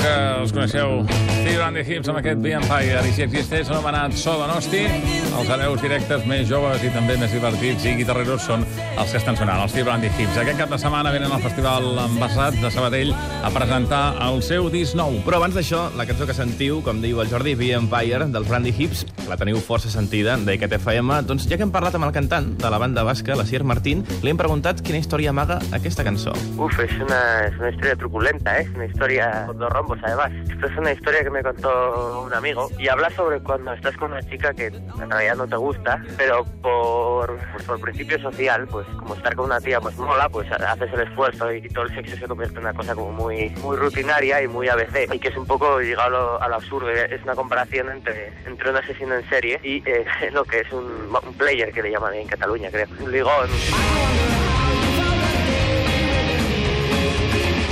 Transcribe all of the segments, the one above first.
que els coneixeu. Steve Andy Hips amb aquest The Empire i si existeix anomenat So Donosti, els hereus directes més joves i també més divertits i guitarreros són els que estan sonant, els Steve Andy Hips. Aquest cap de setmana venen al Festival Envasat de Sabadell a presentar el seu disc nou. Però abans d'això, la cançó que sentiu, com diu el Jordi, The Empire, dels Brandy Hips, la teniu força sentida, d'Eket FM, doncs ja que hem parlat amb el cantant de la banda basca, la Sier Martín, li hem preguntat quina història amaga aquesta cançó. Uf, es una, es una historia truculenta, ¿eh? es una historia con dos rombos además. Esto es una historia que me contó un amigo y habla sobre cuando estás con una chica que en realidad no te gusta, pero por, pues por principio social, pues como estar con una tía pues mola, pues haces el esfuerzo y todo el sexo se convierte en una cosa como muy, muy rutinaria y muy ABC y que es un poco llegado a lo, a lo absurdo. Es una comparación entre, entre un asesino en serie y eh, lo que es un player que le llaman en Cataluña, creo. Un ligón,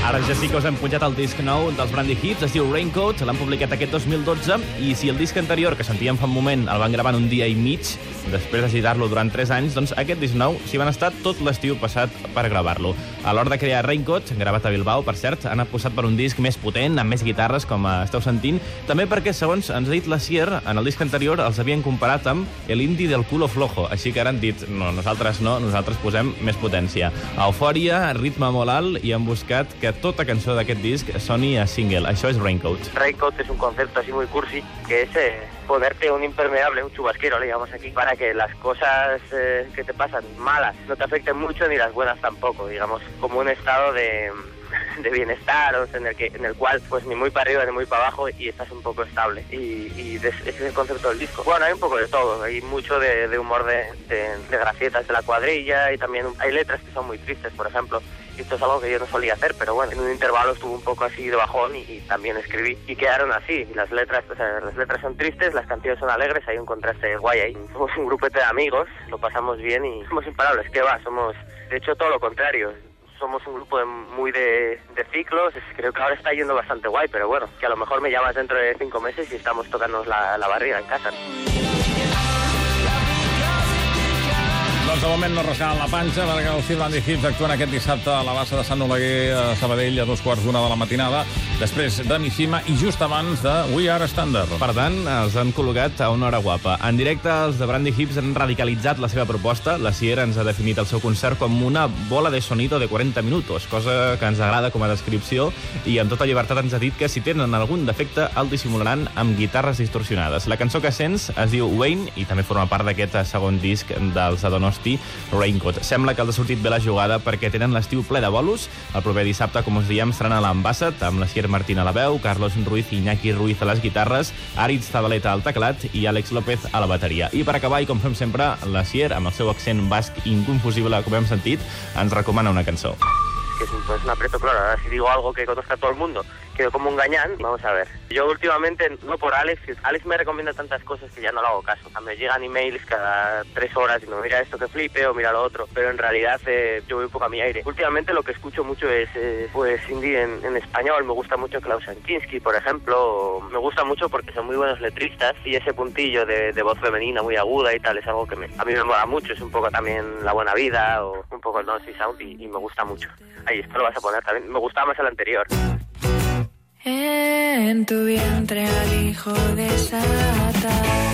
Ara ja sí que us hem punjat el disc nou dels Brandy Hips, es diu Raincoat, l'han publicat aquest 2012, i si el disc anterior, que sentíem fa un moment, el van gravar en un dia i mig, després de girar-lo durant 3 anys, doncs aquest disc nou s'hi van estar tot l'estiu passat per gravar-lo. A l'hora de crear Raincoat, gravat a Bilbao, per cert, han apostat per un disc més potent, amb més guitarres, com esteu sentint, també perquè, segons ens ha dit la Sier, en el disc anterior els havien comparat amb el indie del culo flojo, així que ara han dit, no, nosaltres no, nosaltres posem més potència. Eufòria, ritme molt alt, i han buscat que tota cançó d'aquest disc soni a single. Això és Raincoat. Raincoat es un concepto así muy cursi, que es eh, ponerte un impermeable, un chubasquero, le llamamos aquí, para que las cosas eh, que te pasan malas no te afecten mucho ni las buenas tampoco, digamos, como un estado de, de bienestar o sea, en el que en el cual pues ni muy para arriba ni muy para abajo y estás un poco estable. Y, y ese es el concepto del disco. Bueno hay un poco de todo. Hay mucho de, de humor de, de, gracietas de la cuadrilla y también hay letras que son muy tristes por ejemplo esto es algo que yo no solía hacer pero bueno en un intervalo estuve un poco así de bajón y, también escribí. Y quedaron así las letras o sea, las letras son tristes las canciones son alegres hay un contraste guay ahí. Somos un grupete de amigos lo pasamos bien y somos imparables qué va somos de hecho todo lo contrario. Somos un grupo de- muy de, ciclos, creo que ahora está yendo bastante guay, pero bueno, que a lo mejor me llamas dentro de cinco meses y estamos tocándonos la, la barriga en casa. Doncs de moment no rascaran la panxa perquè els Andy Hips actuen aquest dissabte a la bassa de Sant Oleguer a Sabadell a dos quarts d'una de la matinada, després de Mishima i just abans de We Are Standard. Per tant, els han col·locat a una hora guapa. En directe, els de Brandy Hips han radicalitzat la seva proposta. La Sierra ens ha definit el seu concert com una bola de sonido de 40 minuts, cosa que ens agrada com a descripció, i amb tota llibertat ens ha dit que si tenen algun defecte el dissimularan amb guitarres distorsionades. La cançó que sents es diu Wayne i també forma part d'aquest segon disc dels Adonosti, Raincoat. Sembla que els ha sortit bé la jugada perquè tenen l'estiu ple de bolos. El proper dissabte, com us diem, seran a l'Ambassat, amb la Sier Martín a la veu, Carlos Ruiz i Iñaki Ruiz a les guitarres, Aritz Zabaleta al teclat i Àlex López a la bateria. I per acabar, i com fem sempre, la Sier, amb el seu accent basc inconfusible, com hem sentit, ens recomana una cançó. Que un, pues, un aprieto, claro, si digo algo que conozca todo el mundo, quedo como un gañán, vamos a ver. Yo últimamente, no por Alex, Alex me recomienda tantas cosas que ya no le hago caso. O sea, me llegan emails cada tres horas y me mira esto que flipe o mira lo otro, pero en realidad eh, yo voy un poco a mi aire. Últimamente lo que escucho mucho es eh, pues indie en, en español, me gusta mucho Klaus Ankinski, por ejemplo, me gusta mucho porque son muy buenos letristas y ese puntillo de, de voz femenina muy aguda y tal es algo que me, a mí me mola mucho, es un poco también La Buena Vida o un poco el Noisy Sound y, y me gusta mucho. Ahí, esto lo vas a poner también, me gustaba más el anterior. En tu vientre al hijo desatar.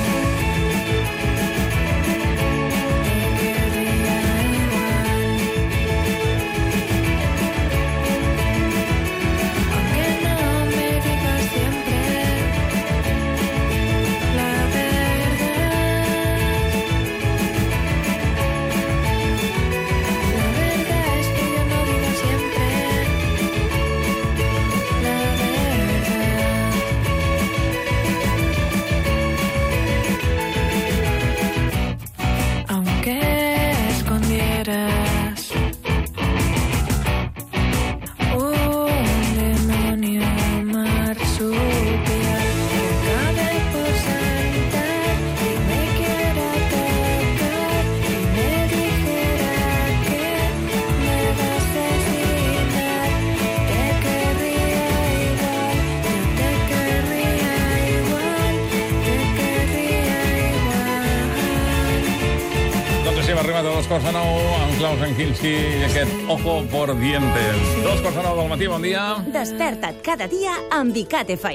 Arribat a dos quarts de nou amb Klaus Ankinski i aquest Ojo por Dientes. Dos quarts de nou del matí, bon dia. Desperta't cada dia amb ICAT FM.